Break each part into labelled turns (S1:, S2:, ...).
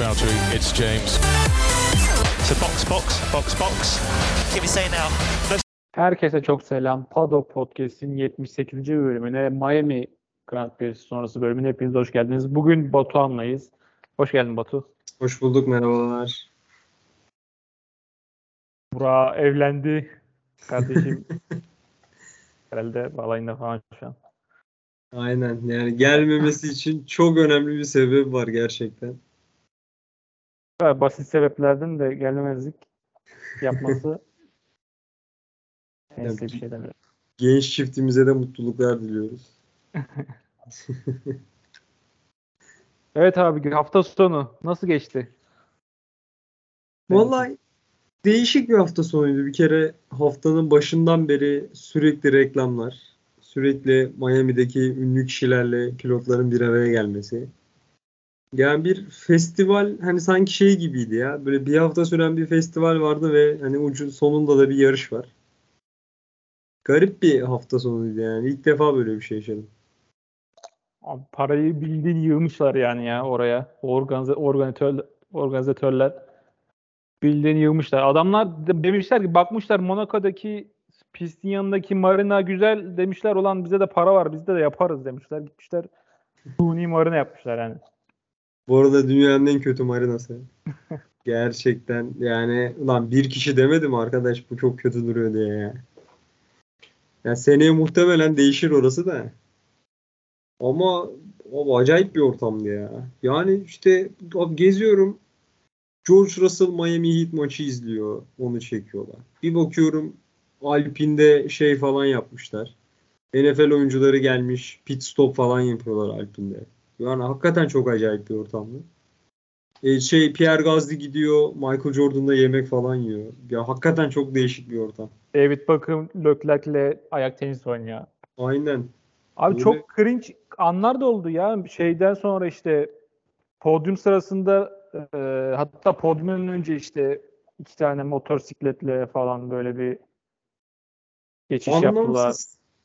S1: boundary. It's James.
S2: So box, box, box, box. Give me say now.
S3: Herkese çok selam. Paddock Podcast'in 78. bölümüne Miami Grand Prix sonrası bölümüne hepiniz hoş geldiniz. Bugün Batuhan'layız. Hoş geldin Batu.
S4: Hoş bulduk merhabalar.
S3: Burak evlendi. Kardeşim herhalde balayında falan şu an.
S4: Aynen yani gelmemesi için çok önemli bir sebep var gerçekten.
S3: Basit sebeplerden de gelmemezlik yapması neyse bir şey demiyorum.
S4: Genç çiftimize de mutluluklar diliyoruz.
S3: Evet abi hafta sonu nasıl geçti?
S4: Vallahi değişik bir hafta sonuydu. Bir kere haftanın başından beri sürekli reklamlar, sürekli Miami'deki ünlü kişilerle pilotların bir araya gelmesi. Yani bir festival hani sanki şey gibiydi ya. Böyle bir hafta süren bir festival vardı ve hani ucu sonunda da bir yarış var. Garip bir hafta sonuydu yani. İlk defa böyle bir şey yaşadım.
S3: Abi parayı bildiğin yığmışlar yani ya oraya. Organize, organizatör, organizatörler bildiğin yığmışlar. Adamlar de- demişler ki bakmışlar Monaco'daki pistin yanındaki marina güzel demişler olan bize de para var bizde de yaparız demişler. Gitmişler suni marina yapmışlar yani.
S4: Bu arada dünyanın en kötü marinası. Gerçekten yani ulan bir kişi demedim arkadaş bu çok kötü duruyor diye ya. Ya seneye muhtemelen değişir orası da. Ama o acayip bir ortamdı ya. Yani işte abi geziyorum. George Russell Miami Heat maçı izliyor. Onu çekiyorlar. Bir bakıyorum Alpine'de şey falan yapmışlar. NFL oyuncuları gelmiş. Pit stop falan yapıyorlar Alpine'de. Yani hakikaten çok acayip bir ortamdı. E, şey Pierre Gasly gidiyor. Michael Jordan'da yemek falan yiyor. Ya hakikaten çok değişik bir ortam.
S3: David Beckham Leclerc'le ayak tenisi oynuyor.
S4: Aynen.
S3: Abi
S4: Öyle.
S3: çok cringe anlar da oldu ya. Şeyden sonra işte podyum sırasında e, hatta podyumdan önce işte iki tane motosikletle falan böyle bir geçiş yaptılar.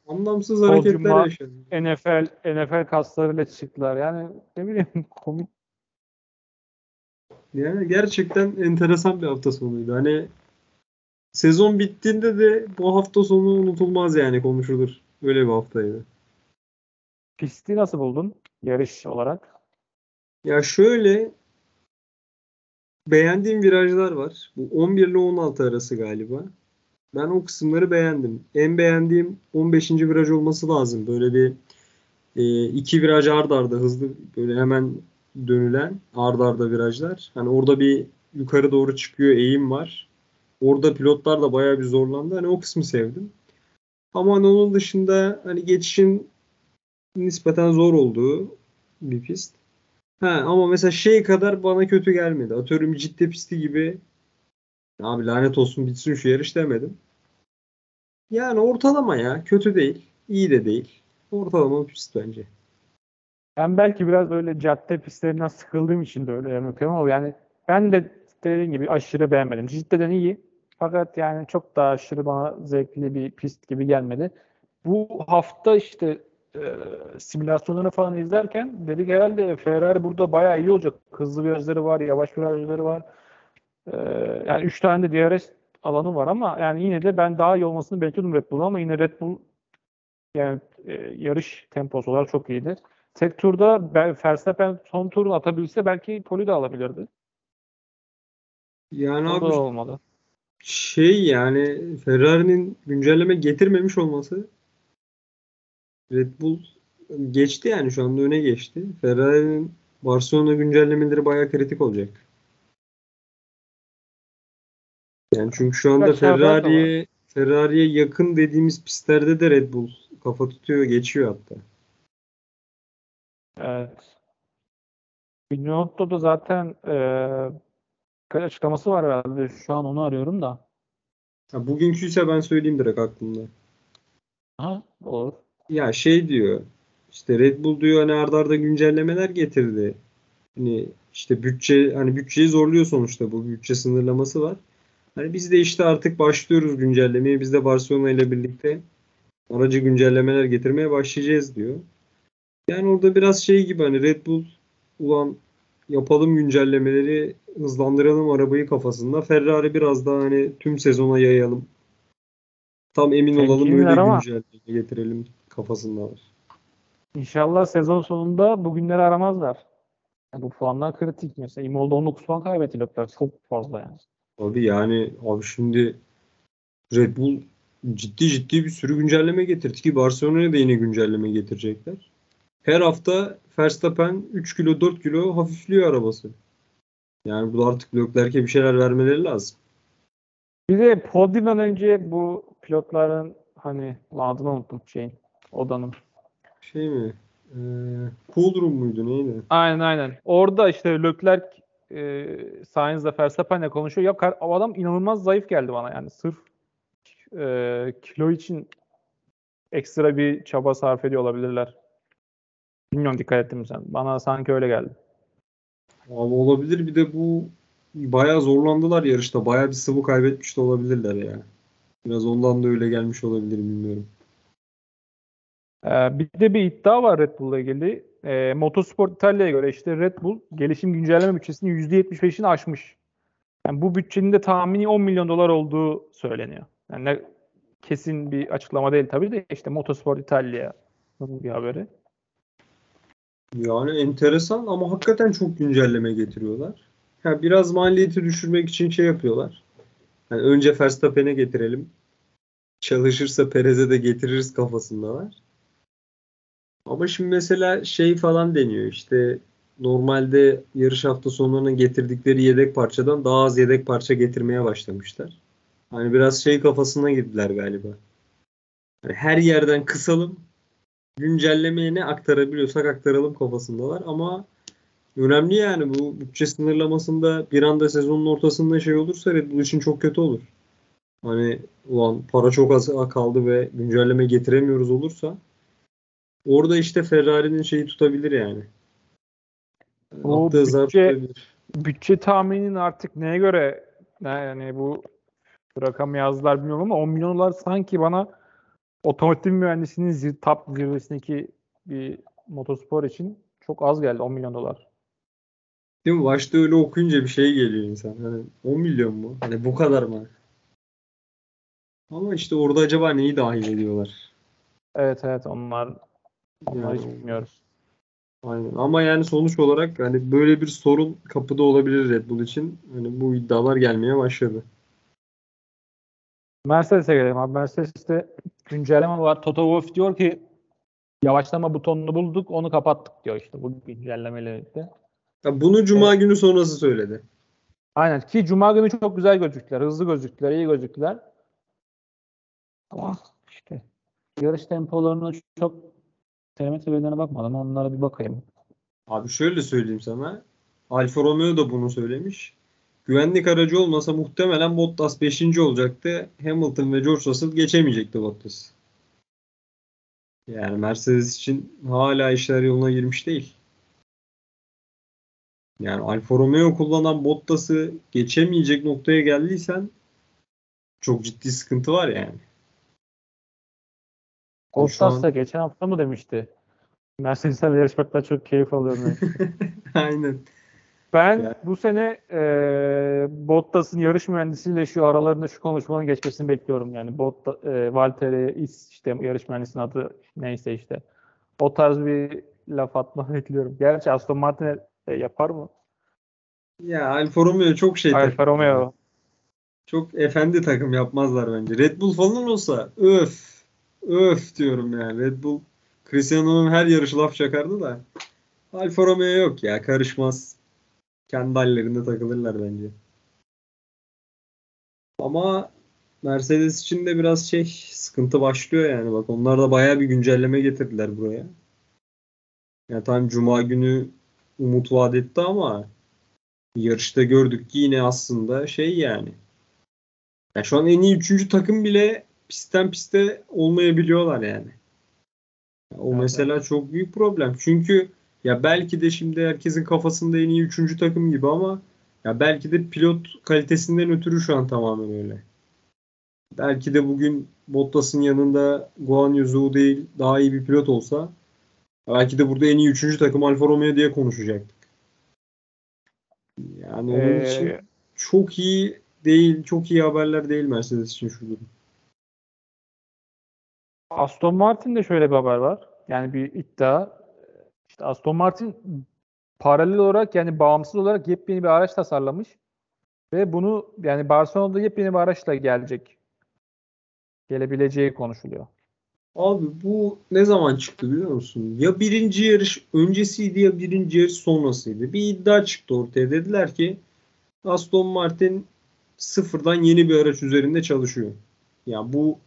S4: Anlamsız, hareketler yaşadı.
S3: NFL NFL kaslarıyla çıktılar. Yani ne bileyim komik.
S4: Yani gerçekten enteresan bir hafta sonuydu. Hani sezon bittiğinde de bu hafta sonu unutulmaz yani konuşulur. Öyle bir haftaydı.
S3: Pisti nasıl buldun yarış olarak?
S4: Ya şöyle beğendiğim virajlar var. Bu 11 ile 16 arası galiba. Ben o kısımları beğendim. En beğendiğim 15. viraj olması lazım. Böyle bir e, iki viraj ard arda hızlı böyle hemen dönülen ard arda virajlar. Hani orada bir yukarı doğru çıkıyor eğim var. Orada pilotlar da bayağı bir zorlandı. Hani o kısmı sevdim. Ama hani onun dışında hani geçişin nispeten zor olduğu bir pist. Ha, ama mesela şey kadar bana kötü gelmedi. Atıyorum ciddi pisti gibi abi lanet olsun bitsin şu yarış demedim. Yani ortalama ya. Kötü değil. iyi de değil. Ortalama bir pist bence.
S3: Ben belki biraz böyle cadde pistlerinden sıkıldığım için de öyle yapıyorum ama yani ben de dediğim gibi aşırı beğenmedim. Cidden iyi. Fakat yani çok da aşırı bana zevkli bir pist gibi gelmedi. Bu hafta işte e, simülasyonları falan izlerken dedik herhalde Ferrari burada bayağı iyi olacak. Hızlı virajları var, yavaş virajları var. E, yani 3 tane de DRS alanı var ama yani yine de ben daha iyi olmasını bekliyordum Red Bull'un ama yine Red Bull yani e, yarış temposu olarak çok iyiydi. Tek turda ben, Verstappen son turunu atabilse belki poli de alabilirdi.
S4: Yani
S3: O da
S4: abi
S3: olmadı.
S4: şey yani Ferrari'nin güncelleme getirmemiş olması Red Bull geçti yani şu anda öne geçti. Ferrari'nin Barcelona güncellemeleri bayağı kritik olacak. Yani çünkü şu anda. Ferrari'ye Ferrari'ye yakın dediğimiz pistlerde de Red Bull kafa tutuyor, geçiyor hatta.
S3: Evet. Binotto da zaten e, açıklaması var herhalde. Şu an onu arıyorum da.
S4: Ha, bugünküyse ben söyleyeyim direkt aklımda.
S3: Ha, olur.
S4: Ya şey diyor. işte Red Bull diyor hani arda arda güncellemeler getirdi. Hani işte bütçe hani bütçeyi zorluyor sonuçta bu bütçe sınırlaması var. Hani biz de işte artık başlıyoruz güncellemeye. Biz de Barcelona ile birlikte aracı güncellemeler getirmeye başlayacağız diyor. Yani orada biraz şey gibi hani Red Bull ulan yapalım güncellemeleri, hızlandıralım arabayı kafasında. Ferrari biraz daha hani tüm sezona yayalım. Tam emin olalım
S3: Temkinler
S4: öyle
S3: ama-
S4: güncelleme getirelim kafasındalar.
S3: İnşallah sezon sonunda bugünleri aramazlar. Yani bu puanlar kritik. Mesela Imola'da 19 puan kaybetti Leclerc. Çok fazla yani.
S4: Abi yani abi şimdi Red Bull ciddi ciddi bir sürü güncelleme getirdi ki Barcelona'ya da yine güncelleme getirecekler. Her hafta Verstappen 3 kilo 4 kilo hafifliyor arabası. Yani burada artık Leclerc'e bir şeyler vermeleri lazım.
S3: Bir de podyumdan önce bu pilotların hani adını unuttum şeyin. Odanın.
S4: Şey mi? Ee, pool room muydu neydi?
S3: Aynen aynen. Orada işte Leclerc e, Sainz'la Verstappen'le konuşuyor. Ya kar- o adam inanılmaz zayıf geldi bana yani. Sırf e, kilo için ekstra bir çaba sarf ediyor olabilirler. Bilmiyorum dikkat ettin mi sen? Bana sanki öyle geldi.
S4: Abi olabilir bir de bu bayağı zorlandılar yarışta. Bayağı bir sıvı kaybetmiş de olabilirler ya. Biraz ondan da öyle gelmiş olabilir bilmiyorum.
S3: Ee, bir de bir iddia var Red Bull'la ilgili. Ee, Motorsport İtalya'ya göre işte Red Bull gelişim güncelleme bütçesinin %75'ini aşmış. Yani bu bütçenin de tahmini 10 milyon dolar olduğu söyleniyor. Yani ne- kesin bir açıklama değil tabii de işte Motorsport İtalya'nın bir haberi.
S4: Yani enteresan ama hakikaten çok güncelleme getiriyorlar. Ya biraz maliyeti düşürmek için şey yapıyorlar. Yani önce Verstappen'e getirelim. Çalışırsa Perez'e de getiririz kafasındalar. Ama şimdi mesela şey falan deniyor işte normalde yarış hafta sonlarına getirdikleri yedek parçadan daha az yedek parça getirmeye başlamışlar. Hani biraz şey kafasına girdiler galiba. Hani her yerden kısalım, güncellemeye ne aktarabiliyorsak aktaralım kafasındalar ama önemli yani bu bütçe sınırlamasında bir anda sezonun ortasında şey olursa Red Bull için çok kötü olur. Hani ulan para çok az kaldı ve güncelleme getiremiyoruz olursa orada işte Ferrari'nin şeyi tutabilir yani.
S3: O
S4: Attığı
S3: bütçe-
S4: tutabilir.
S3: Bütçe tahmininin artık neye göre yani bu rakamı yazdılar bilmiyorum ama 10 milyon dolar sanki bana otomotiv mühendisliğinin zir, top zirvesindeki bir motospor için çok az geldi 10 milyon dolar.
S4: Değil mi? Başta öyle okuyunca bir şey geliyor insan. Hani 10 milyon mu? Hani bu kadar mı? Ama işte orada acaba neyi dahil ediyorlar?
S3: Evet evet onlar onlar hiç
S4: Yani-
S3: bilmiyoruz.
S4: Aynen. Ama yani sonuç olarak hani böyle bir sorun kapıda olabilir Red Bull için. Hani bu iddialar gelmeye başladı.
S3: Mercedes'e gelelim abi. Mercedes'te güncelleme var. Toto Wolff diyor ki yavaşlama butonunu bulduk onu kapattık diyor işte bu güncellemeyle birlikte.
S4: Ya bunu Cuma günü sonrası söyledi.
S3: Aynen ki Cuma günü çok güzel gözüktüler. Hızlı gözüktüler, iyi gözüktüler. Ama işte yarış tempolarına çok telemetri verilerine bakmadan onlara bir bakayım.
S4: Abi şöyle söyleyeyim sana. Alfa Romeo da bunu söylemiş. Güvenlik aracı olmasa muhtemelen Bottas 5. olacaktı. Hamilton ve George Russell geçemeyecekti Bottas. Yani Mercedes için hala işler yoluna girmiş değil. Yani Alfa Romeo kullanan Bottas'ı geçemeyecek noktaya geldiysen çok ciddi sıkıntı var yani.
S3: Bottas
S4: an-
S3: da geçen hafta mı demişti? Mercedes'le yarışmaktan çok keyif alıyorum. demişti.
S4: Aynen.
S3: Ben
S4: Yani-
S3: bu sene e, Bottas'ın yarış mühendisiyle şu aralarında şu konuşmanın geçmesini bekliyorum. Yani Botta, e, Valtteri Is işte yarış mühendisinin adı neyse işte. O tarz bir laf atmanı bekliyorum. Gerçi Aston Martin e, yapar mı?
S4: Ya Alfa Romeo çok şey
S3: Alfa. Romeo.
S4: Çok efendi takım yapmazlar bence. Red Bull falan olsa öf öf diyorum yani. Red Bull Cristiano'nun her yarışı laf çakardı da Alfa Romeo yok ya karışmaz. Kendi hallerinde takılırlar bence. Ama Mercedes için de biraz şey sıkıntı başlıyor yani. Bak onlar da bayağı bir güncelleme getirdiler buraya. Ya tamam Cuma günü umut vaat etti ama yarışta gördük ki yine aslında şey yani. Ya şu an en iyi üçüncü takım bile pistten piste olmayabiliyorlar yani. O
S3: Evet,
S4: mesela çok büyük problem. Çünkü ya belki de şimdi herkesin kafasında en iyi üçüncü takım gibi ama ya belki de pilot kalitesinden ötürü şu an tamamen öyle. Belki de bugün Bottas'ın yanında Guan Yu Zhou değil daha iyi bir pilot olsa belki de burada en iyi üçüncü takım Alfa Romeo diye konuşacaktık. Yani onun
S3: Ee,
S4: için çok iyi değil, çok iyi haberler değil Mercedes için şu durum.
S3: Aston Martin'de şöyle bir haber var. Yani bir iddia. İşte Aston Martin paralel olarak yani bağımsız olarak yepyeni bir araç tasarlamış. Ve bunu yani Barcelona'da yepyeni bir araçla gelecek. Gelebileceği konuşuluyor.
S4: Abi bu ne zaman çıktı biliyor musun? Ya birinci yarış öncesiydi ya birinci yarış sonrasıydı. Bir iddia çıktı ortaya. Dediler ki Aston Martin sıfırdan yeni bir araç üzerinde çalışıyor. Ya bu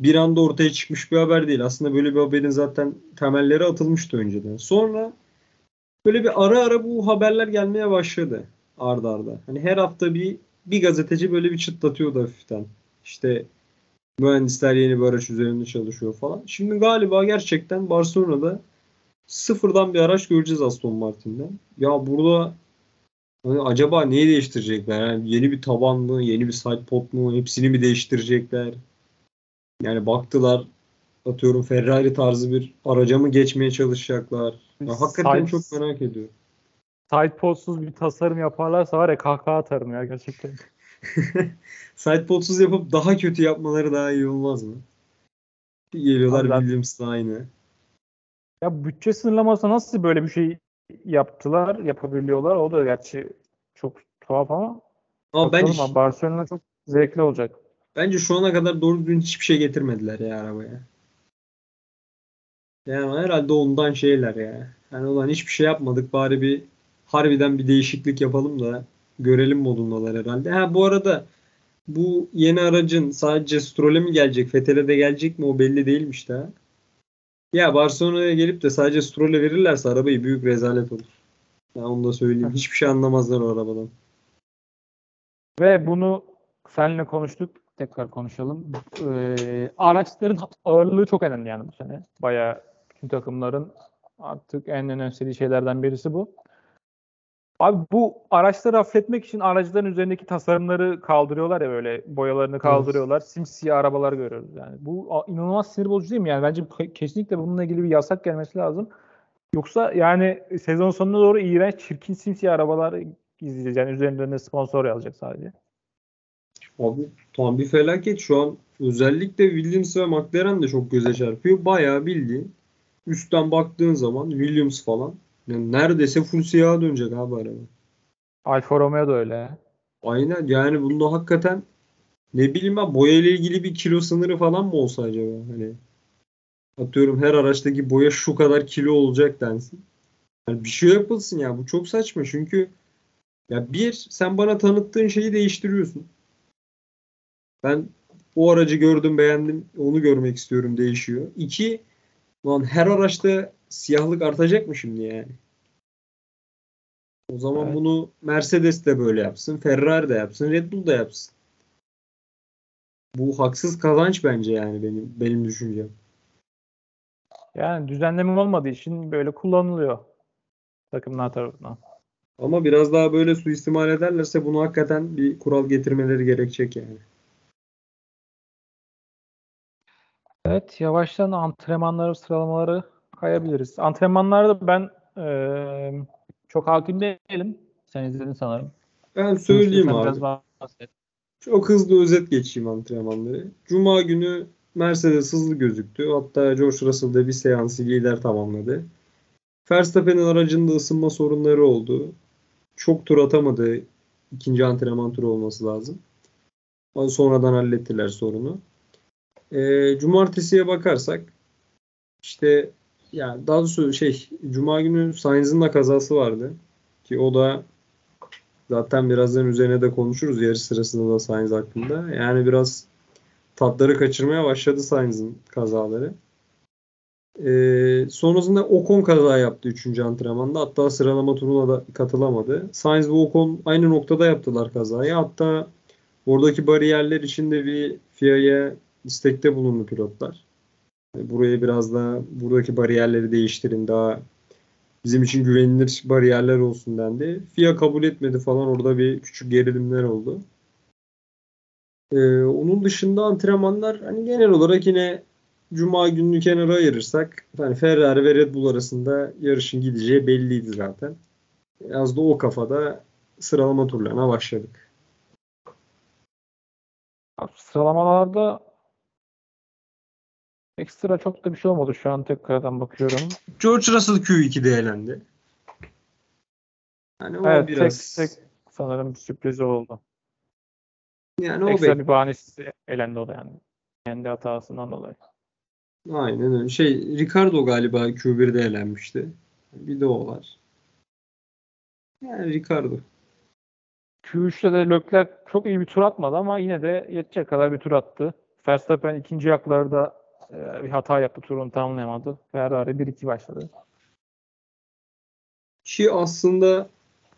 S4: bir anda ortaya çıkmış bir haber değil. Aslında böyle bir haberin zaten temelleri atılmıştı önceden. Sonra böyle bir ara ara bu haberler gelmeye başladı arda arda. Hani her hafta bir bir gazeteci böyle bir çıtlatıyordu hafiften. İşte mühendisler yeni bir araç üzerinde çalışıyor falan. Şimdi galiba gerçekten Barcelona'da sıfırdan bir araç göreceğiz Aston Martin'den. Ya burada hani acaba neyi değiştirecekler? Yani yeni bir taban mı, yeni bir side pod mu, hepsini mi değiştirecekler? Yani baktılar atıyorum Ferrari tarzı bir araca mı geçmeye çalışacaklar? Ya hakikaten
S3: Side-
S4: çok merak ediyorum.
S3: Side podsuz bir tasarım yaparlarsa var ya kahkaha atarım ya gerçekten.
S4: Sidepodsuz yapıp daha kötü yapmaları daha iyi olmaz mı? Geliyorlar
S3: Abi ben-
S4: Williams'la aynı.
S3: Ya bütçe sınırlaması nasıl böyle bir şey yaptılar, yapabiliyorlar? O da gerçi çok tuhaf ama
S4: Ama
S3: abi, Barcelona çok zevkli olacak.
S4: Bence şu ana kadar doğru düzgün hiçbir şey getirmediler ya arabaya. Yani herhalde ondan şeyler ya. Yani ulan hiçbir şey yapmadık bari bir harbiden bir değişiklik yapalım da görelim modundalar herhalde. Ha bu arada bu yeni aracın sadece Stroll'e mi gelecek, Vettel'e de gelecek mi o belli değilmiş daha. Ya Barcelona'ya gelip de sadece Stroll'e verirlerse arabayı büyük rezalet olur. Ya onu da söyleyeyim. Hiçbir şey anlamazlar o arabadan.
S3: Ve bunu seninle konuştuk. Tekrar konuşalım. Ee, araçların ağırlığı çok önemli yani bu sene. Bayağı bütün takımların artık en önemsediği şeylerden birisi bu. Abi bu araçları hafifletmek için aracların üzerindeki tasarımları kaldırıyorlar ya böyle boyalarını kaldırıyorlar. Simsiyah arabalar görüyoruz yani. Bu inanılmaz sinir bozucu değil mi? Yani bence ke- kesinlikle bununla ilgili bir yasak gelmesi lazım. Yoksa yani sezon sonuna doğru iğrenç, çirkin simsiyah arabalar izleyeceğiz. Yani üzerlerinde sponsor yazacak sadece.
S4: Abi tam bir felaket şu an özellikle Williams ve McLaren de çok göze çarpıyor. Bayağı bildiğin üstten baktığın zaman Williams falan yani neredeyse full siyaha dönecek abi araba.
S3: Alfa Romeo da öyle.
S4: Aynen yani bunda hakikaten ne bileyim ben boya ile ilgili bir kilo sınırı falan mı olsa acaba hani atıyorum her araçtaki boya şu kadar kilo olacak densin. Yani bir şey yapılsın ya bu çok saçma çünkü ya bir sen bana tanıttığın şeyi değiştiriyorsun. Ben o aracı gördüm beğendim onu görmek istiyorum değişiyor. İki lan her araçta siyahlık artacak mı şimdi yani? O zaman
S3: Evet.
S4: bunu Mercedes de böyle yapsın, Ferrari de yapsın, Red Bull da yapsın. Bu haksız kazanç bence yani benim benim düşüncem.
S3: Yani düzenleme olmadığı için böyle kullanılıyor takımlar tarafından.
S4: Ama biraz daha böyle suistimal ederlerse bunu hakikaten bir kural getirmeleri gerekecek yani.
S3: Evet, yavaştan antrenmanları, sıralamaları kayabiliriz. Antrenmanlarda ben eee, çok hakim değilim. Sen izledin sanırım.
S4: Ben söyleyeyim abi. Çok hızlı özet geçeyim antrenmanları. Cuma günü Mercedes hızlı gözüktü. Hatta George Russell da bir seansı lider tamamladı. Verstappen'in aracında ısınma sorunları oldu. Çok tur atamadı. İkinci antrenman turu olması lazım. Ama Sonradan hallettiler sorunu. Ee, cumartesiye bakarsak işte yani daha doğrusu şey Cuma günü Sainz'ın da kazası vardı. Ki o da Zaten birazdan üzerine de konuşuruz yarış sırasında da Sainz hakkında. Yani biraz tatları kaçırmaya başladı Sainz'ın kazaları. Ee, sonrasında Ocon kaza yaptı 3. antrenmanda. Hatta sıralama turuna da katılamadı. Sainz ve Ocon aynı noktada yaptılar kazayı. Hatta oradaki bariyerler içinde bir FIA'ya istekte bulundu pilotlar. Yani Buraya biraz daha buradaki bariyerleri değiştirin daha bizim için güvenilir bariyerler olsun dendi. FIA kabul etmedi falan orada bir küçük gerilimler oldu. Ee, onun dışında antrenmanlar hani genel olarak yine Cuma gününü kenara ayırırsak hani Ferrari ve Red Bull arasında yarışın gideceği belliydi zaten. Az da o kafada sıralama turlarına başladık.
S3: Sıralamalarda ekstra çok da bir şey olmadı. Şu an tekrardan bakıyorum.
S4: George Russell Q2'de elendi. Yani o
S3: Evet,
S4: biraz
S3: tek, tek sanırım bir sürpriz oldu.
S4: yani o
S3: Ekstra
S4: bek-
S3: bir bahanesi elendi o da yani. Kendi hatasından dolayı.
S4: Aynen öyle. Şey Ricardo galiba Q1'de elenmişti. Bir de o var. Yani Ricardo.
S3: Q3'te de Leclerc çok iyi bir tur atmadı ama yine de yetecek kadar bir tur attı. Verstappen ikinci yaklarda e, bir hata yaptı. Turunu tamamlayamadı. Ferrari 1-2 başladı.
S4: Ki aslında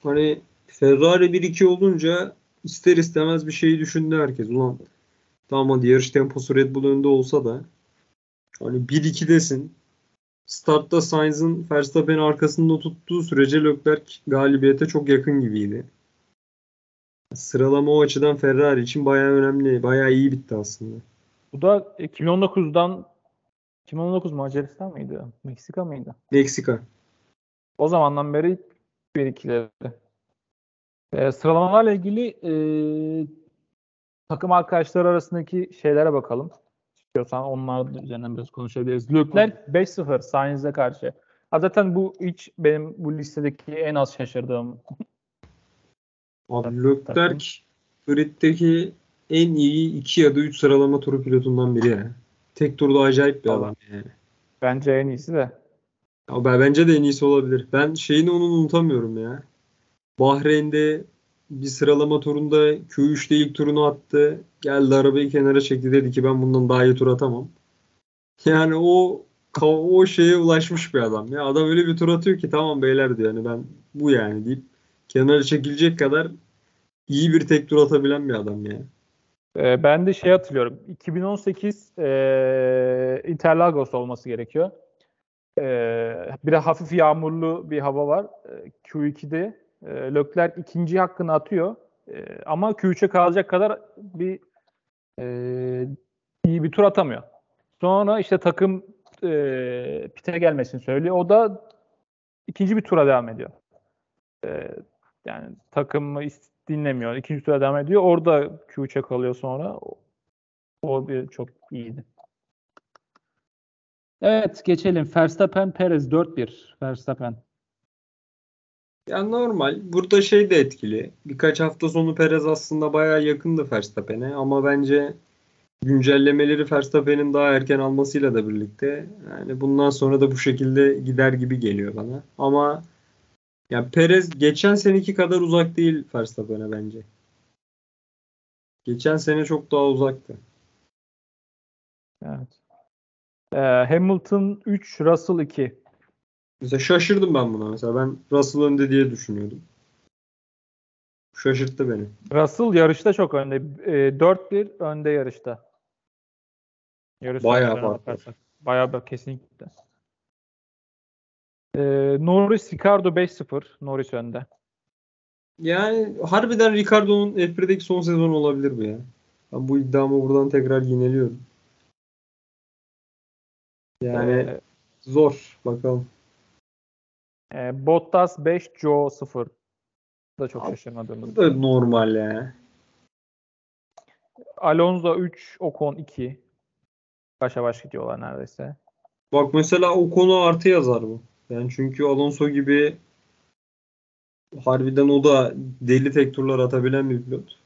S4: hani Ferrari 1-2 olunca ister istemez bir şeyi düşündü herkes. Ulan tamam hadi yarış temposu Red Bull önünde olsa da hani 1-2'desin. Startta Sainz'ın Verstappen'in arkasında tuttuğu sürece Leclerc galibiyete çok yakın gibiydi. Sıralama o açıdan Ferrari için bayağı önemli, bayağı iyi bitti aslında.
S3: Bu da 2019'dan 2019 Macaristan mıydı? Meksika mıydı?
S4: Meksika.
S3: O zamandan beri ilk 1-2'leri. E, sıralamalarla ilgili e, takım arkadaşlar arasındaki şeylere bakalım. İstiyorsan onlar üzerinden biraz konuşabiliriz. Leclerc 5-0 Sainz'e karşı. Ha, zaten bu hiç benim bu listedeki en az şaşırdığım.
S4: Abi Leclerc griddeki en iyi 2 ya da 3 sıralama turu pilotundan biri ya. Tek turda acayip bir adam yani.
S3: Bence en iyisi de.
S4: Ya ben, bence de en iyisi olabilir. Ben şeyini onu unutamıyorum ya. Bahreyn'de bir sıralama turunda Q3'te ilk turunu attı. Geldi arabayı kenara çekti dedi ki ben bundan daha iyi tur atamam. Yani o o şeye ulaşmış bir adam. Ya adam öyle bir tur atıyor ki tamam beyler diyor yani ben bu yani deyip kenara çekilecek kadar iyi bir tek tur atabilen bir adam ya.
S3: E, ben de şey hatırlıyorum. 2018 e, Interlagos olması gerekiyor. E, bir de hafif yağmurlu bir hava var. E, Q2'de e, Leclerc ikinci hakkını atıyor. E, ama Q3'e kalacak kadar bir e, iyi bir tur atamıyor. Sonra işte takım e, pite gelmesini söylüyor. O da ikinci bir tura devam ediyor. E, yani takımı is- dinlemiyor. İkinci tura devam ediyor. Orada Q3'e kalıyor sonra. O, o bir çok iyiydi. Evet geçelim. Verstappen Perez 4-1. Verstappen.
S4: Ya normal. Burada şey de etkili. Birkaç hafta sonu Perez aslında bayağı yakındı Verstappen'e ama bence güncellemeleri Verstappen'in daha erken almasıyla da birlikte yani bundan sonra da bu şekilde gider gibi geliyor bana. Ama ya Perez geçen seneki kadar uzak değil Verstappen'e bence. Geçen sene çok daha uzaktı.
S3: Evet. Ee, Hamilton 3, Russell 2.
S4: Mesela şaşırdım ben buna mesela. Ben Russell önde diye düşünüyordum. Şaşırttı beni.
S3: Russell yarışta çok önde. Ee, 4-1 önde yarışta. Yarış
S4: Bayağı
S3: sonuçlarına
S4: fark var.
S3: bakarsak. Bayağı da kesinlikle. Ee, Norris Ricardo 5-0. Norris önde.
S4: Yani harbiden Ricardo'nun F1'deki son sezon olabilir bu ya. Ben bu iddiamı buradan tekrar yineliyorum. Yani
S3: Ee,
S4: zor. Bakalım.
S3: e, Bottas 5, Joe 0. Bu da çok şaşırmadığımız.
S4: Bu da normal ya.
S3: Alonso 3, Ocon 2. Başa baş gidiyorlar neredeyse.
S4: Bak mesela o konu artı yazar bu. Yani çünkü Alonso gibi harbiden o da deli tek turlar atabilen bir pilot.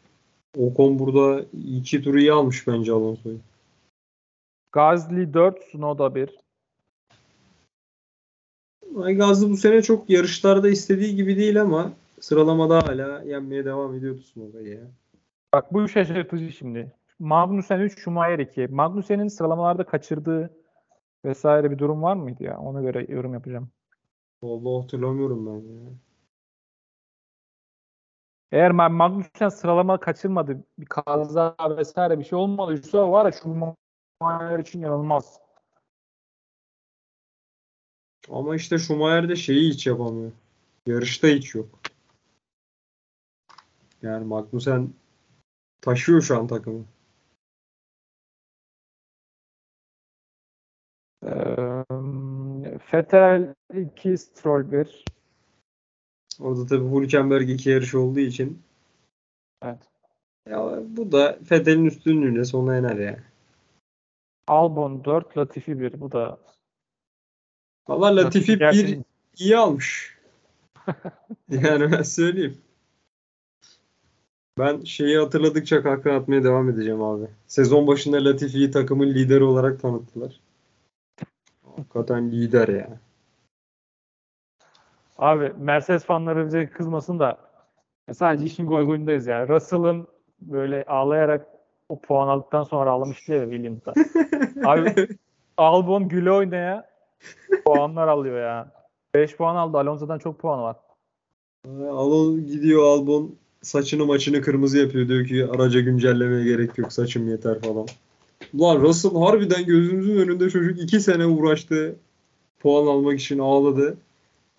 S4: Ocon burada iki turu iyi almış bence Alonso'yu.
S3: Gasly 4, Tsunoda 1.
S4: Ay Gazlı bu sene çok yarışlarda istediği gibi değil ama sıralamada hala yenmeye devam ediyor Tsunoda'yı ya.
S3: Bak bu şaşırtıcı şimdi. Magnussen 3, Schumacher 2. Magnussen'in sıralamalarda kaçırdığı vesaire bir durum var mıydı ya? Ona göre yorum yapacağım.
S4: Vallahi hatırlamıyorum ben ya.
S3: Eğer Ma- Magnussen sıralama kaçırmadı, bir kaza vesaire bir şey olmadıysa var ya Schumacher için inanılmaz.
S4: Ama işte Schumacher de şeyi hiç yapamıyor. Yarışta hiç yok. Yani Magnussen taşıyor şu an takımı.
S3: Vettel 2, Stroll 1.
S4: Orada tabii Hülkenberg iki yarış olduğu için
S3: Evet.
S4: ya bu da Vettel'in üstünlüğüyle sona iner ya.
S3: Albon 4, Latifi 1. Bu da
S4: Valla Latifi bir
S3: gerçekten-
S4: iyi almış. yani ben söyleyeyim. Ben şeyi hatırladıkça kahkaha atmaya devam edeceğim abi. Sezon başında Latifi'yi takımın lideri olarak tanıttılar. Hakikaten lider ya.
S3: Abi Mercedes fanları bize kızmasın da sadece işin goygoyundayız yani. Russell'ın böyle ağlayarak o puan aldıktan sonra ağlamıştı ya Williams'da. Abi Albon güle oynaya puanlar alıyor ya. 5 puan aldı. Alonso'dan çok puanı var.
S4: Alon gidiyor Albon saçını maçını kırmızı yapıyor. Diyor ki araca güncellemeye gerek yok saçım yeter falan. Ulan Russell harbiden gözümüzün önünde çocuk 2 sene uğraştı. Puan almak için ağladı.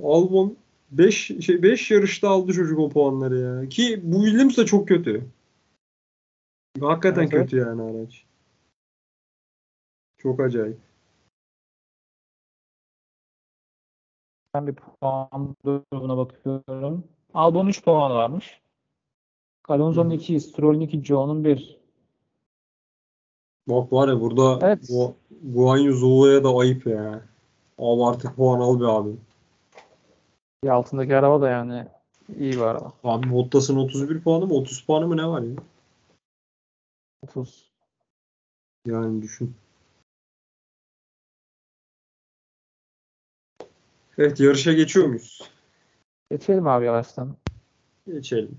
S4: Albon 5 şey 5 yarışta aldı çocuk o puanları ya. Ki bu Williams da çok kötü. Hakikaten
S3: Evet,
S4: kötü yani araç. Çok acayip.
S3: Ben bir puan durumuna bakıyorum. Albon 3 puan varmış. Alonso'nun 2, Stroll'ün 2, Joe'nun 1.
S4: Bak var ya burada
S3: Evet.
S4: bu Guan Yu Zou'ya da ayıp ya. Al artık puan al be abi.
S3: Bir altındaki araba da yani iyi bir araba.
S4: Abi Bottas'ın 31 puanı mı 30 puanı mı ne var ya?
S3: 30.
S4: Yani düşün. Evet yarışa geçiyor muyuz?
S3: Geçelim abi yavaştan.
S4: Geçelim.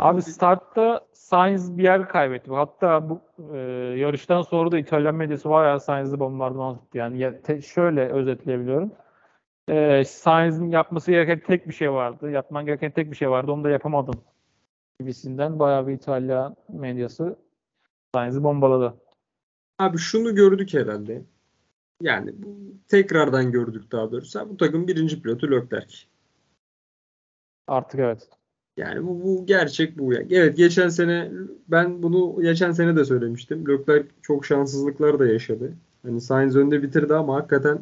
S3: Abi startta Sainz bir yer kaybetti. Hatta bu e, yarıştan sonra da İtalyan medyası bayağı Sainz'i bombardıman etti. Yani ya- te- şöyle özetleyebiliyorum. E, Sainz'in yapması gereken tek bir şey vardı. Yapman gereken tek bir şey vardı. Onu da yapamadın. Gibisinden bayağı bir İtalyan medyası Sainz'i bombaladı.
S4: Abi şunu gördük herhalde. Yani bu tekrardan gördük daha doğrusu. Bu takım birinci pilotu Leclerc.
S3: Artık evet.
S4: Yani bu, bu gerçek bu. Evet geçen sene ben bunu geçen sene de söylemiştim. Leclerc çok şanssızlıklar da yaşadı. Hani Sainz önde bitirdi ama hakikaten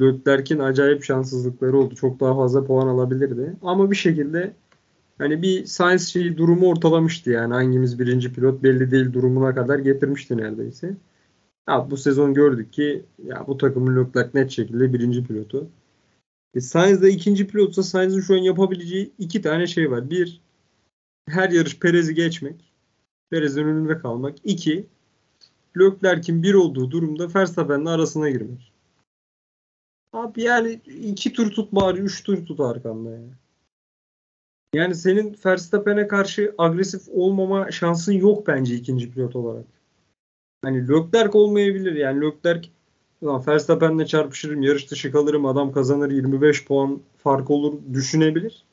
S4: Leclerc'in acayip şanssızlıkları oldu. Çok daha fazla puan alabilirdi. Ama bir şekilde hani bir Sainz şeyi durumu ortalamıştı yani hangimiz birinci pilot belli değil durumuna kadar getirmişti neredeyse. Ya bu sezon gördük ki ya bu takımın Leclerc net şekilde birinci pilotu. E, Sainz ikinci pilotsa Sainz'in şu an yapabileceği iki tane şey var. Bir, her yarış Perez'i geçmek. Perez'in önünde kalmak. İki, Leclerc'in bir olduğu durumda Verstappen'le arasına girmek. Abi yani iki tur tut bari, üç tur tut arkanda ya. Yani senin Verstappen'e karşı agresif olmama şansın yok bence ikinci pilot olarak. Hani Leclerc olmayabilir. Yani Leclerc Ulan Verstappen'le çarpışırım, yarış dışı kalırım, adam kazanır 25 puan fark olur düşünebilir.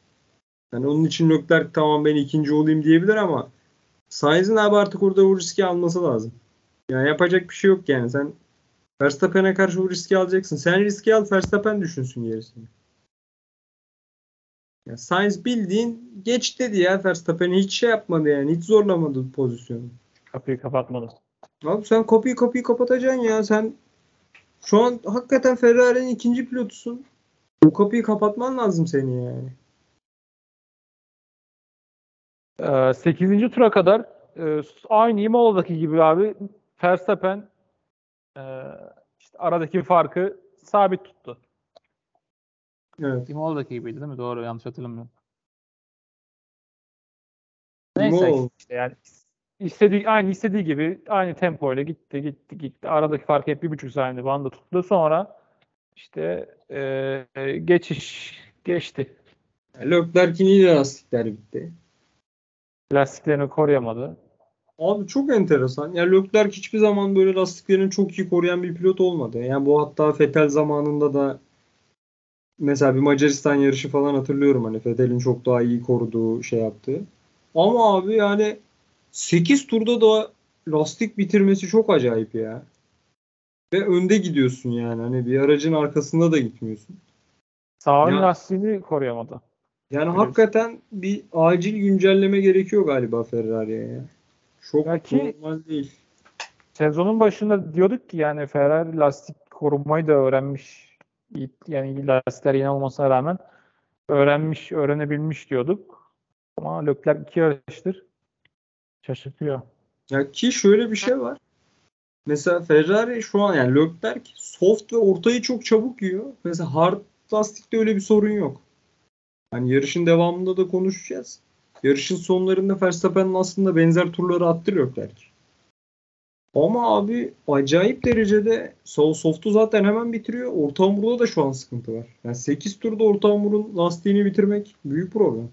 S4: Yani onun için Leclerc tamam ben ikinci olayım diyebilir ama Sainz'in abi artık orada o riski alması lazım. Yani yapacak bir şey yok yani. Sen Verstappen'e karşı o riski alacaksın. Sen riski al, Verstappen düşünsün gerisini. Ya Sainz bildiğin geç dedi ya Verstappen'i hiç şey yapmadı yani. Hiç zorlamadı pozisyonu.
S3: Kapıyı kapatmadı.
S4: Abi sen kapıyı kapıyı kapatacaksın ya. Sen şu an hakikaten Ferrari'nin ikinci pilotusun. Bu kapıyı kapatman lazım seni yani.
S3: Ee, 8. tura kadar e, aynı Imola'daki gibi abi Verstappen e, işte aradaki farkı sabit tuttu.
S4: Evet.
S3: Imola'daki gibiydi değil mi? Doğru yanlış hatırlamıyorum. Neyse işte yani istediği aynı istediği gibi aynı tempoyla gitti gitti gitti. Aradaki fark hep bir buçuk saniye bandı tuttu. Sonra işte e, geçiş geçti.
S4: Leclerc'in yine lastikler bitti.
S3: Lastiklerini koruyamadı.
S4: Abi çok enteresan. Yani Leclerc hiçbir zaman böyle lastiklerini çok iyi koruyan bir pilot olmadı. Yani bu hatta Vettel zamanında da mesela bir Macaristan yarışı falan hatırlıyorum hani Vettel'in çok daha iyi koruduğu şey yaptığı. Ama abi yani 8 turda da lastik bitirmesi çok acayip ya. Ve önde gidiyorsun yani. Hani bir aracın arkasında da gitmiyorsun.
S3: Sağ ön lastiğini koruyamadı.
S4: Yani
S3: Evet.
S4: hakikaten bir acil güncelleme gerekiyor galiba Ferrari'ye ya. Çok
S3: Belki-
S4: normal değil.
S3: Sezonun başında diyorduk ki yani Ferrari lastik korumayı da öğrenmiş Yani lastikler yeni olmasına rağmen öğrenmiş, öğrenebilmiş diyorduk. Ama Leclerc iki yarıştır. Şaşırtıyor.
S4: Ya ki şöyle bir şey var. Mesela Ferrari şu an yani Leclerc soft ve ortayı çok çabuk yiyor. Mesela hard lastikte öyle bir sorun yok. Hani yarışın devamında da konuşacağız. Yarışın sonlarında Verstappen'in aslında benzer turları attı Leclerc. Ama abi acayip derecede sol soft'u zaten hemen bitiriyor. Orta hamurda da şu an sıkıntı var. Yani 8 turda orta hamurun lastiğini bitirmek büyük problem.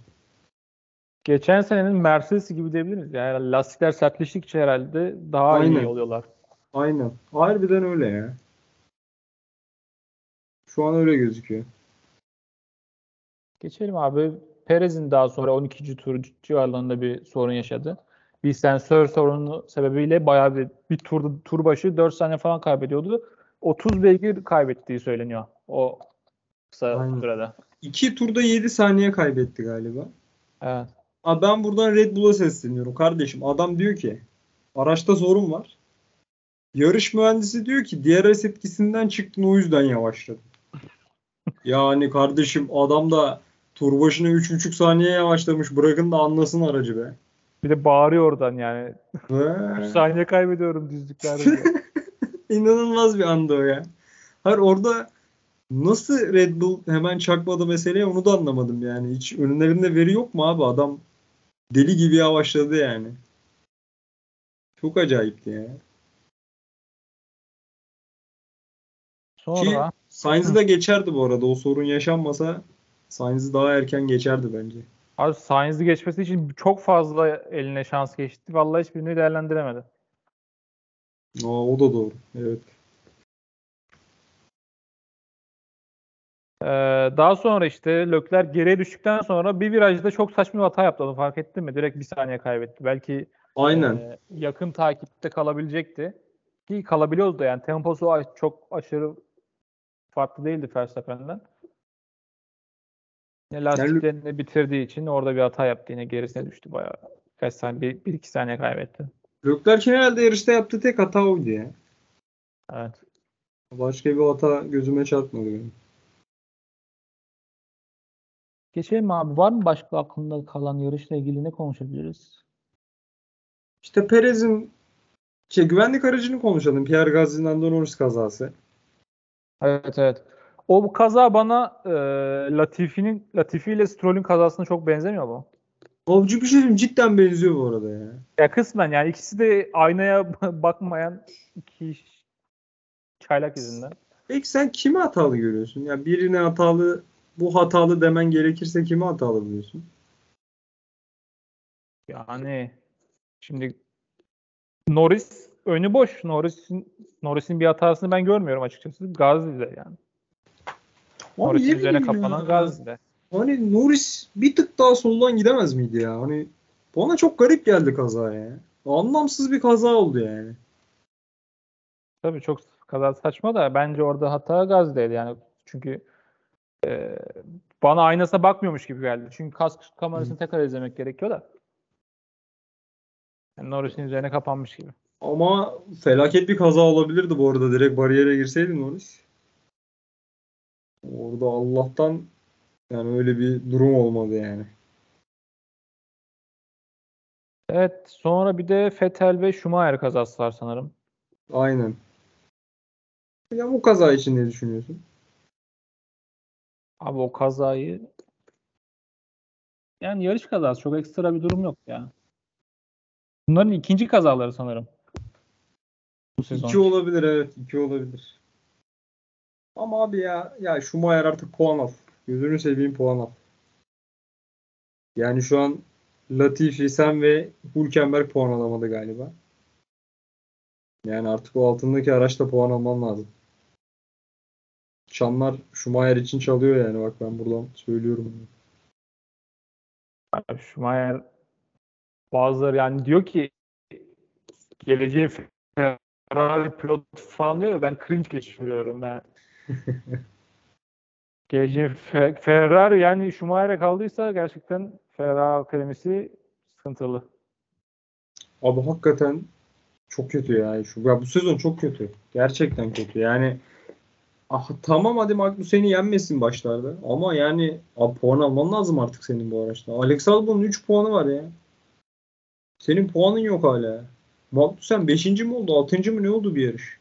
S3: Geçen senenin Mercedes gibi diyebiliriz. Yani lastikler sertleştikçe herhalde daha
S4: Aynen.
S3: iyi oluyorlar.
S4: Aynen. Harbiden öyle ya. Şu an öyle gözüküyor.
S3: Geçelim abi. Perez'in daha sonra 12. tur civarlarında bir sorun yaşadı. Bir sensör sorunu sebebiyle bayağı bir, bir tur, tur başı 4 saniye falan kaybediyordu. 30 beygir kaybettiği söyleniyor o kısa
S4: Aynen.
S3: sürede.
S4: 2 turda 7 saniye kaybetti galiba.
S3: Evet.
S4: Abi ben buradan Red Bull'a sesleniyorum kardeşim. Adam diyor ki araçta sorun var. Yarış mühendisi diyor ki DRS etkisinden çıktın o yüzden yavaşladın. Yani kardeşim adam da tur başına 3,5 saniye yavaşlamış. Bırakın da anlasın aracı be.
S3: Bir de bağırıyor oradan yani.
S4: Ve-
S3: 3 saniye kaybediyorum düzlüklerde.
S4: İnanılmaz bir anda o ya. Hayır orada nasıl Red Bull hemen çakmadı meseleye onu da anlamadım yani. Hiç önlerinde veri yok mu abi? Adam deli gibi yavaşladı yani. Çok acayipti ya.
S3: Sonra
S4: Sainz'ı da geçerdi bu arada. O sorun yaşanmasa Sainz'ı daha erken geçerdi bence.
S3: abi Sainz'i geçmesi için çok fazla eline şans geçti. Vallahi hiçbirini değerlendiremedi.
S4: Aa, o da doğru. Evet.
S3: Ee, daha sonra işte Leclerc geriye düştükten sonra bir virajda çok saçma bir hata yaptı. Onu fark ettin mi? Direkt bir saniye kaybetti. Belki
S4: Aynen.
S3: e, yakın takipte kalabilecekti. Ki kalabiliyordu yani. Temposu çok aşırı farklı değildi Verstappen'den. Yine lastiklerini bitirdiği için orada bir hata yaptı. Yine gerisine düştü bayağı. Kaç saniye? Bir, bir iki saniye kaybetti.
S4: Leclerc'in herhalde yarışta yaptığı tek hata oydu ya.
S3: Evet.
S4: Başka bir hata gözüme çarpmadı benim.
S3: Geçelim mi abi. Var mı başka aklında kalan yarışla ilgili ne konuşabiliriz?
S4: İşte Perez'in şey, güvenlik aracını konuşalım. Pierre Gasly'nin Lando Norris kazası.
S3: Evet evet. O bu kaza bana e, Latifi'nin Latifi ile Stroll'ün kazasına çok benzemiyor mu?
S4: Avcı bir şey diyeyim, cidden benziyor bu arada ya.
S3: Ya kısmen yani ikisi de aynaya bakmayan iki çaylak yüzünden.
S4: Peki sen kimi hatalı görüyorsun? Ya birine hatalı, bu hatalı demen gerekirse kimi hatalı buluyorsun?
S3: Yani şimdi Norris önü boş. Norris'in Norris'in bir hatasını ben görmüyorum açıkçası. Gazli'de yani. Norris'in
S4: ne
S3: üzerine kapanan
S4: ya.
S3: Gazli'de.
S4: Hani Norris bir tık daha soldan gidemez miydi ya? Hani bana çok garip geldi kaza ya. Anlamsız bir kaza oldu yani.
S3: Tabii çok kaza saçma da bence orada hata Gazli'deydi yani. Çünkü e, bana aynasına bakmıyormuş gibi geldi. Çünkü kask kamerasını tekrar izlemek gerekiyor da. Yani Norris'in üzerine kapanmış gibi.
S4: Ama felaket bir kaza olabilirdi bu arada. Direkt bariyere girseydi Norris. Orada Allah'tan yani öyle bir durum olmadı yani.
S3: Evet sonra bir de Vettel ve Schumacher kazası var sanırım.
S4: Aynen. Ya bu kaza için ne düşünüyorsun?
S3: Abi o kazayı yani yarış kazası çok ekstra bir durum yok ya. Bunların ikinci kazaları sanırım. Bu sezon.
S4: İki olabilir evet. iki olabilir. Ama abi ya ya Schumacher artık puan al. Gözünü seveyim puan al. Yani şu an Latifi, sen ve Hülkenberg puan alamadı galiba. Yani artık o altındaki araçta puan alman lazım. Çanlar Schumacher için çalıyor yani bak ben buradan söylüyorum.
S3: Abi Schumacher bazıları yani diyor ki geleceğin Ferrari pilotu falan diyor ben cringe geçiriyorum ben. geleceğin Fe- Ferrari yani Schumacher'e kaldıysa gerçekten Ferrari akademisi sıkıntılı.
S4: Abi hakikaten çok kötü ya. Şu, ya bu sezon çok kötü. Gerçekten kötü. Yani Ah, tamam hadi Magnussen'i yenmesin başlarda. Ama yani abi puan alman lazım artık senin bu araçta. Alex Albon'un 3 puanı var ya. Senin puanın yok hala. Magnussen 5. mi oldu? 6. mı ne oldu bir yarış?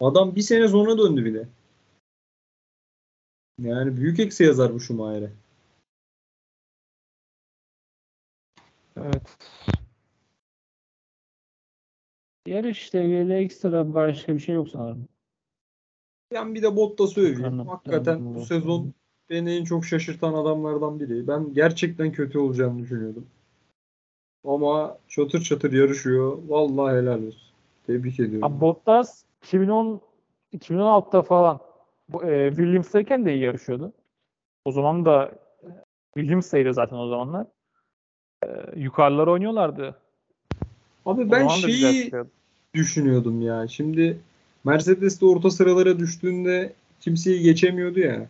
S4: Adam bir sene sonra döndü bir de. Yani büyük eksi yazar bu Schumacher'e.
S3: Evet. Yarışla ilgili ekstra başka bir şey yok sanırım.
S4: Ben bir de Bottas'ı öveyim. Hakikaten bu sezon beni en çok şaşırtan adamlardan biri. Ben gerçekten kötü olacağını düşünüyordum. Ama çatır çatır yarışıyor. Vallahi helal olsun. Tebrik ediyorum.
S3: Abi Bottas 2010 2016'da falan bu, e, Williams'tayken de iyi yarışıyordu. O zaman da Williams'taydı zaten o zamanlar. E, yukarılara oynuyorlardı.
S4: Abi
S3: O
S4: ben şeyi düşünüyordum ya. Şimdi Mercedes'te orta sıralara düştüğünde kimseyi geçemiyordu ya.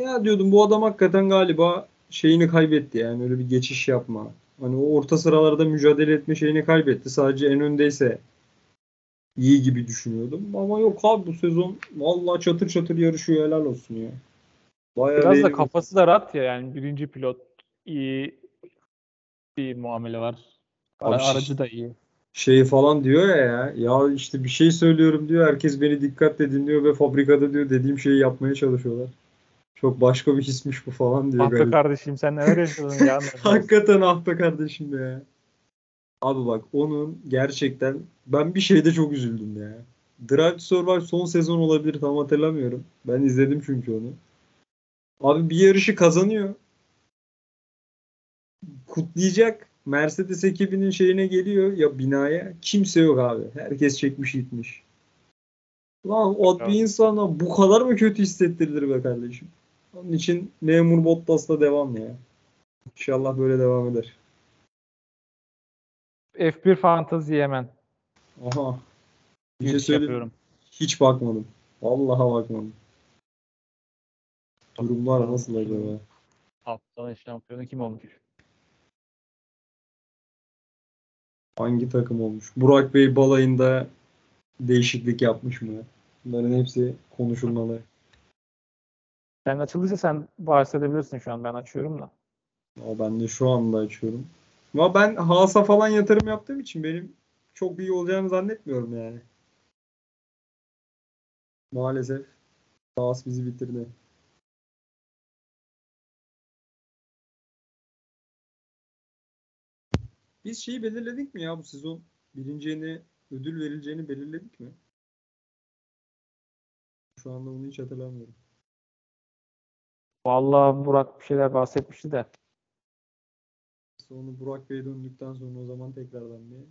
S4: Ya diyordum bu adam hakikaten galiba şeyini kaybetti yani öyle bir geçiş yapma. Hani o orta sıralarda mücadele etme şeyini kaybetti. Sadece en öndeyse iyi gibi düşünüyordum. Ama yok abi bu sezon vallahi çatır çatır yarışıyor helal olsun ya. Bayağı
S3: Biraz da kafası da rahat ya yani birinci pilot iyi bir muamele var.
S4: Abi
S3: Ara- aracı da iyi.
S4: Şey falan diyor ya ya. Ya işte bir şey söylüyorum diyor. Herkes beni dikkatle dinliyor ve fabrikada diyor dediğim şeyi yapmaya çalışıyorlar. Çok başka bir hismiş bu falan diyor.
S3: Ah be kardeşim sen neler yaşadın ya.
S4: Hakikaten ah be kardeşim ya. Abi bak onun gerçekten ben bir şeyde çok üzüldüm ya. Drive to Survive son sezon olabilir tam hatırlamıyorum. Ben izledim çünkü onu. Abi bir yarışı kazanıyor. Kutlayacak. Mercedes ekibinin şeyine geliyor ya binaya. Kimse yok abi. Herkes çekmiş gitmiş. Lan o bir insana bu kadar mı kötü hissettirilir be kardeşim? Onun için memur Bottas'la devam ya. İnşallah böyle devam eder.
S3: F1 Fantasy hemen.
S4: Aha. Bir şey söyleyeyim.
S3: yapıyorum.
S4: Hiç bakmadım. Vallahi bakmadım. Durumlar nasıl acaba?
S3: Haftanın şampiyonu kim olmuş?
S4: Hangi takım olmuş? Burak Bey balayında değişiklik yapmış mı? Bunların hepsi konuşulmalı.
S3: Sen açıldıysa sen bahsedebilirsin şu an ben açıyorum da.
S4: Ama ben de şu anda açıyorum. Ama ben Haas'a falan yatırım yaptığım için benim çok iyi olacağını zannetmiyorum yani. Maalesef Haas bizi bitirdi. Biz şeyi belirledik mi ya bu sezon? Birinciye ödül verileceğini belirledik mi? Şu anda bunu hiç hatırlamıyorum.
S3: Vallahi Burak bir şeyler bahsetmişti de.
S4: Sonra Burak Bey döndükten sonra o zaman tekrardan bir.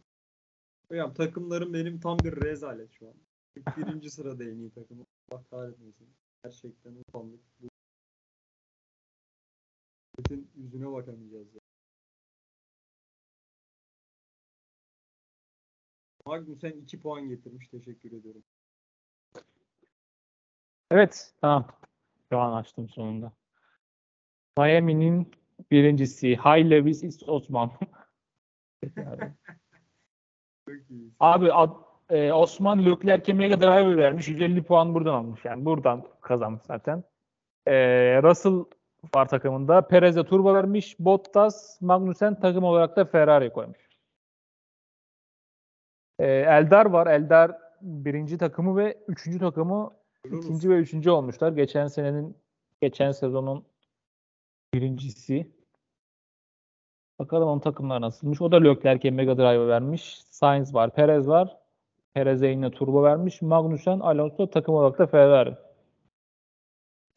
S4: Hocam takımlarım benim tam bir rezalet şu an. Birinci sırada en iyi takım. Allah kahretmesin. Gerçekten utandık. Bu yüzüne bakamayacağız ya. Magnussen 2 puan getirmiş. Teşekkür ediyorum.
S3: Evet tamam. Şu an açtım sonunda. Miami'nin birincisi. High Lewis is Osman. Abi ad- e, Osman Leclerc'e mega driver vermiş. 150 puan buradan almış. Yani buradan kazanmış zaten. E, Russell var takımında. Perez'e turbo vermiş. Bottas, Magnussen takım olarak da Ferrari koymuş. E, Eldar var. Eldar birinci takımı ve üçüncü takımı ikinci ve üçüncü olmuşlar. Geçen senenin geçen sezonun birincisi. Bakalım onun takımlar nasılmış. O da Leclerc'e Mega Drive vermiş. Sainz var, Perez var. Perez'e yine turbo vermiş. Magnussen, Alonso takım olarak da Ferrari.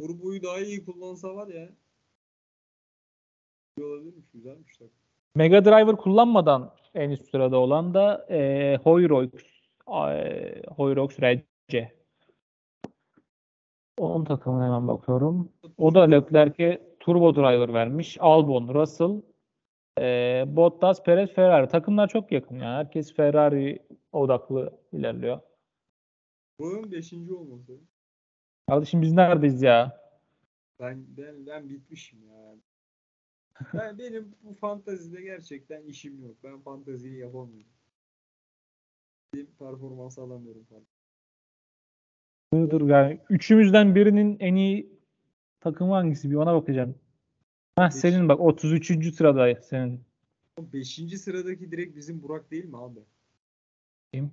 S4: Turbo'yu daha iyi kullansa var ya. İyi olabilirmiş. Güzelmiş takım.
S3: Mega Driver kullanmadan en üst sırada olan da e, Hoyrox, e, Hoyrox RC. Onun takımına hemen bakıyorum. O da Leclerc'e turbo driver vermiş. Albon, Russell, e, Bottas, Perez, Ferrari. Takımlar çok yakın ya. Herkes Ferrari odaklı ilerliyor.
S4: Buranın 5. olması.
S3: Kardeşim biz neredeyiz ya?
S4: Ben ben ben bitmişim ya. Ben benim bu fantazide gerçekten işim yok. Ben fantaziyi yapamıyorum. Benim performans alamıyorum falan.
S3: Dur dur yani üçümüzden birinin en iyi takımı hangisi bir ona bakacağım.
S4: Beş.
S3: senin bak 33. sırada senin.
S4: 5. sıradaki direkt bizim Burak değil mi abi?
S3: Kim?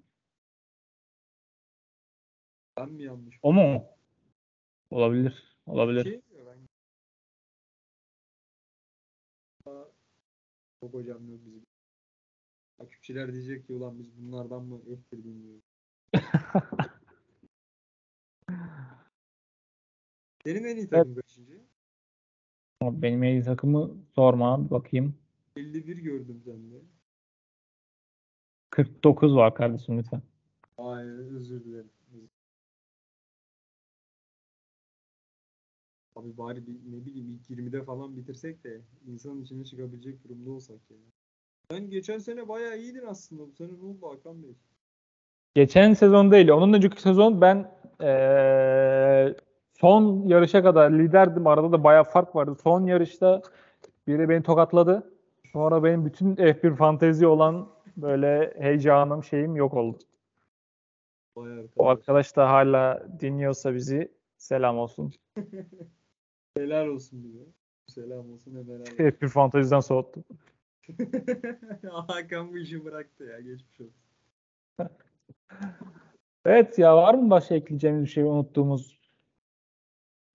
S4: Ben mi yanlış?
S3: O mu? Olabilir. Olabilir.
S4: Şey Yok hocam yok bizim. Takipçiler diyecek ki ulan biz bunlardan mı F1 dinliyoruz? Senin en iyi takım kaçıncı?
S3: Ama Benim en iyi takımı sorma abi bakayım.
S4: 51 gördüm sende.
S3: 49 var kardeşim lütfen.
S4: Ay özür dilerim. Abi bari bir, ne bileyim ilk 20'de falan bitirsek de insanın içine çıkabilecek durumda olsak ya. Sen geçen sene bayağı iyiydin aslında. Bu sene ne oldu Hakan Bey?
S3: Geçen sezon değil. Onun önceki sezon ben eee, son yarışa kadar liderdim. Arada da bayağı fark vardı. Son yarışta biri beni tokatladı. Sonra benim bütün F1 fantezi olan böyle heyecanım şeyim yok oldu.
S4: Bayağı
S3: O
S4: arkadaş
S3: da hala dinliyorsa bizi selam olsun.
S4: Helal olsun bize. Selam olsun hem helal olsun.
S3: F1 fanteziden soğuttu.
S4: Hakan bu işi bıraktı ya geçmiş olsun.
S3: Evet ya var mı başka ekleyeceğimiz bir şey unuttuğumuz?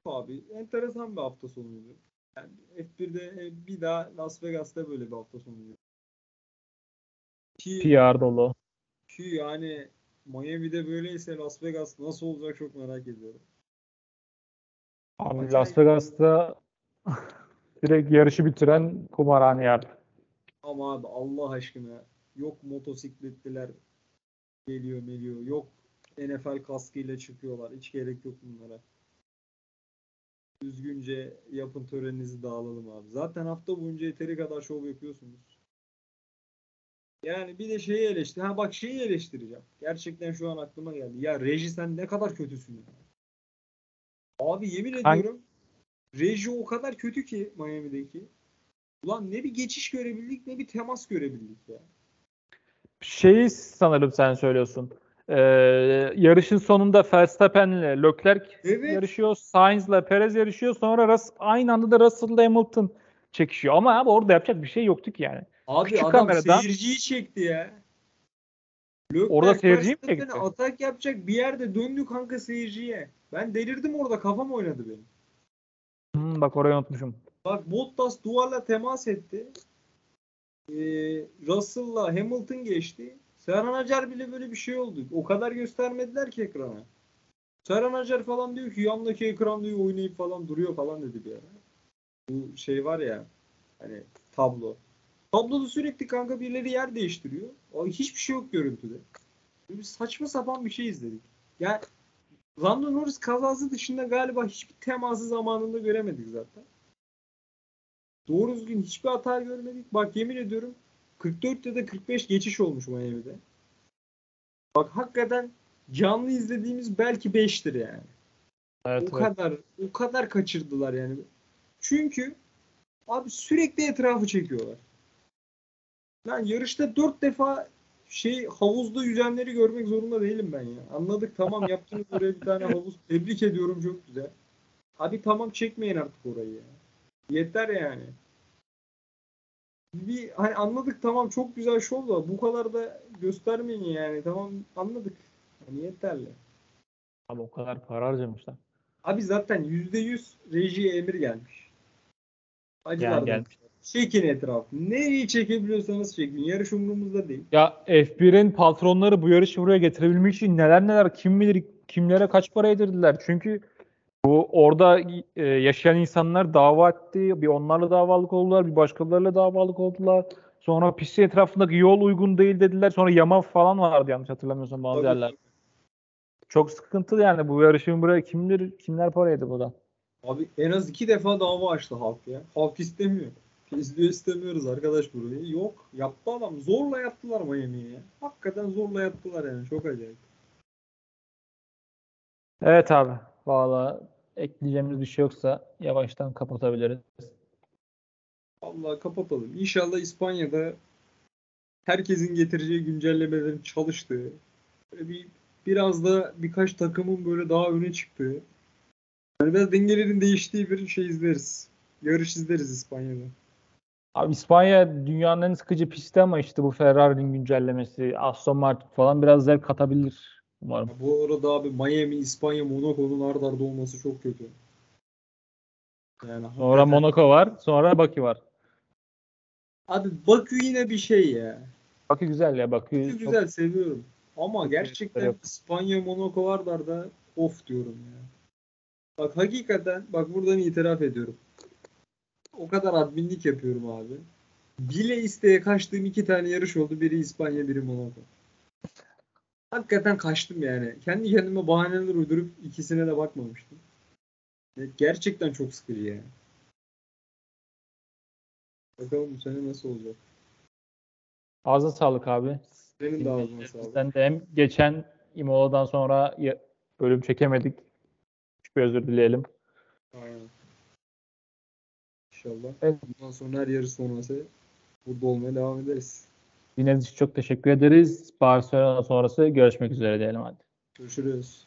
S4: Abi enteresan bir hafta sonuydu. Yani F1'de e, bir daha Las Vegas'ta böyle bir hafta sonuydu. Ki,
S3: PR dolu.
S4: ki yani Miami'de böyleyse Las Vegas nasıl olacak çok merak ediyorum.
S3: Abi. Las Vegas'ta direkt yarışı bitiren kumarhane yer.
S4: Ama abi Allah aşkına yok motosikletliler geliyor meliyor. Yok NFL kaskıyla çıkıyorlar. Hiç gerek yok bunlara. Düzgünce yapın töreninizi dağılalım abi. Zaten hafta boyunca yeteri kadar şov yapıyorsunuz. Yani bir de şeyi eleştir. Ha bak şeyi eleştireceğim. Gerçekten şu an aklıma geldi. Ya Reji sen ne kadar kötüsün ya. Abi yemin
S3: Hangi-
S4: ediyorum Reji o kadar kötü ki Miami'deki. Ulan ne bir geçiş görebildik ne bir temas görebildik ya.
S3: Şeyi sanırım sen söylüyorsun. Ee, yarışın sonunda Verstappen'le Leclerc
S4: Evet.
S3: yarışıyor. Sainz'la Perez yarışıyor. Sonra Rus, aynı anda da Russell'la Hamilton çekişiyor. Ama abi orada yapacak bir şey yoktu ki yani.
S4: Abi
S3: Küçük
S4: adam
S3: kameradan-
S4: seyirciyi çekti ya. Leclerc
S3: Orada seyirciyi mi çekti?
S4: Atak yapacak bir yerde döndü kanka seyirciye. Ben delirdim orada kafam oynadı benim.
S3: Hmm, bak orayı unutmuşum.
S4: Bak Bottas duvarla temas etti. Ee, Russell'la Hamilton geçti. Serhan Acar bile böyle bir şey oldu. O kadar göstermediler ki ekrana. Serhan Acar falan diyor ki yandaki ekran diyor oynayıp falan duruyor falan dedi bir ara. Bu şey var ya hani tablo. Tabloda sürekli kanka birileri yer değiştiriyor. O hiçbir şey yok görüntüde. Bir saçma sapan bir şey izledik. Yani Lando Norris kazası dışında galiba hiçbir teması zamanında göremedik zaten. Doğru düzgün hiçbir hata görmedik. Bak yemin ediyorum 44 ya da 45 geçiş olmuş Miami'de. Bak hakikaten canlı izlediğimiz belki 5'tir yani.
S3: Evet,
S4: o
S3: evet.
S4: kadar o kadar kaçırdılar yani. Çünkü abi sürekli etrafı çekiyorlar. Lan yarışta 4 defa şey havuzda yüzenleri görmek zorunda değilim ben ya. Anladık tamam yaptınız oraya bir tane havuz. Tebrik ediyorum çok güzel. Abi tamam çekmeyin artık orayı ya. Yeter yani. Bir hani anladık tamam çok güzel şov da bu kadar da göstermeyin yani. Tamam anladık. Hani yeterli.
S3: Abi o kadar para harcamışlar.
S4: Abi zaten %100 rejiye emir gelmiş. Acılardan.
S3: Yani gelmiş.
S4: Çekin etrafı. Nereyi çekebiliyorsanız çekin. Yarış umurumuzda değil.
S3: Ya F1'in patronları bu yarışı buraya getirebilmek için neler neler kim bilir kimlere kaç para yedirdiler. Çünkü bu orada e, yaşayan insanlar dava etti. Bir onlarla davalık oldular, bir başkalarıyla davalık oldular. Sonra pistin etrafındaki yol uygun değil dediler. Sonra yama falan vardı yanlış hatırlamıyorsam bazı
S4: Tabii.
S3: yerler. Çok sıkıntılı yani bu yarışın buraya kim bilir kimler para yedi buradan.
S4: Abi en az iki defa dava açtı halk ya. Halk istemiyor. Biz diyor istemiyoruz arkadaş burayı. Yok. Yaptı adam. Zorla yaptılar Miami'ye ya. Hakikaten zorla yaptılar yani. Çok acayip.
S3: Evet abi. Valla ekleyeceğimiz bir şey yoksa yavaştan kapatabiliriz.
S4: Vallahi kapatalım. İnşallah İspanya'da herkesin getireceği güncellemelerin çalıştığı böyle bir biraz da birkaç takımın böyle daha öne çıktığı yani biraz dengelerin değiştiği bir şey izleriz. Yarış izleriz İspanya'da.
S3: Abi İspanya dünyanın en sıkıcı pisti ama işte bu Ferrari'nin güncellemesi, Aston Martin falan biraz zevk katabilir umarım.
S4: Bu arada abi Miami, İspanya, Monaco'nun ard arda olması çok kötü. Yani
S3: Sonra
S4: hakikaten-
S3: Monaco var, sonra Bakü var.
S4: Abi Bakü yine bir şey ya.
S3: Bakü güzel ya, Bakü
S4: Bakü
S3: çok-
S4: güzel seviyorum. Ama gerçekten. İspanya, Monaco var da of diyorum ya. Bak hakikaten bak buradan itiraf ediyorum. O kadar adminlik yapıyorum abi. Bile isteye kaçtığım iki tane yarış oldu. Biri İspanya, biri Monaco. Hakikaten kaçtım yani. Kendi kendime bahaneler uydurup ikisine de bakmamıştım. Gerçekten çok sıkıcı yani. Bakalım bu sene nasıl olacak.
S3: Ağzına sağlık abi.
S4: Senin de ağzına sağlık.
S3: Bizden de hem geçen Imola'dan sonra bölüm çekemedik. Hiçbir özür dileyelim.
S4: Aynen. İnşallah.
S3: Evet.
S4: Bundan sonra her yarış sonrası burada olmaya devam ederiz.
S3: Dinlediğiniz için çok teşekkür ederiz. Barcelona sonrası görüşmek üzere diyelim hadi.
S4: Görüşürüz.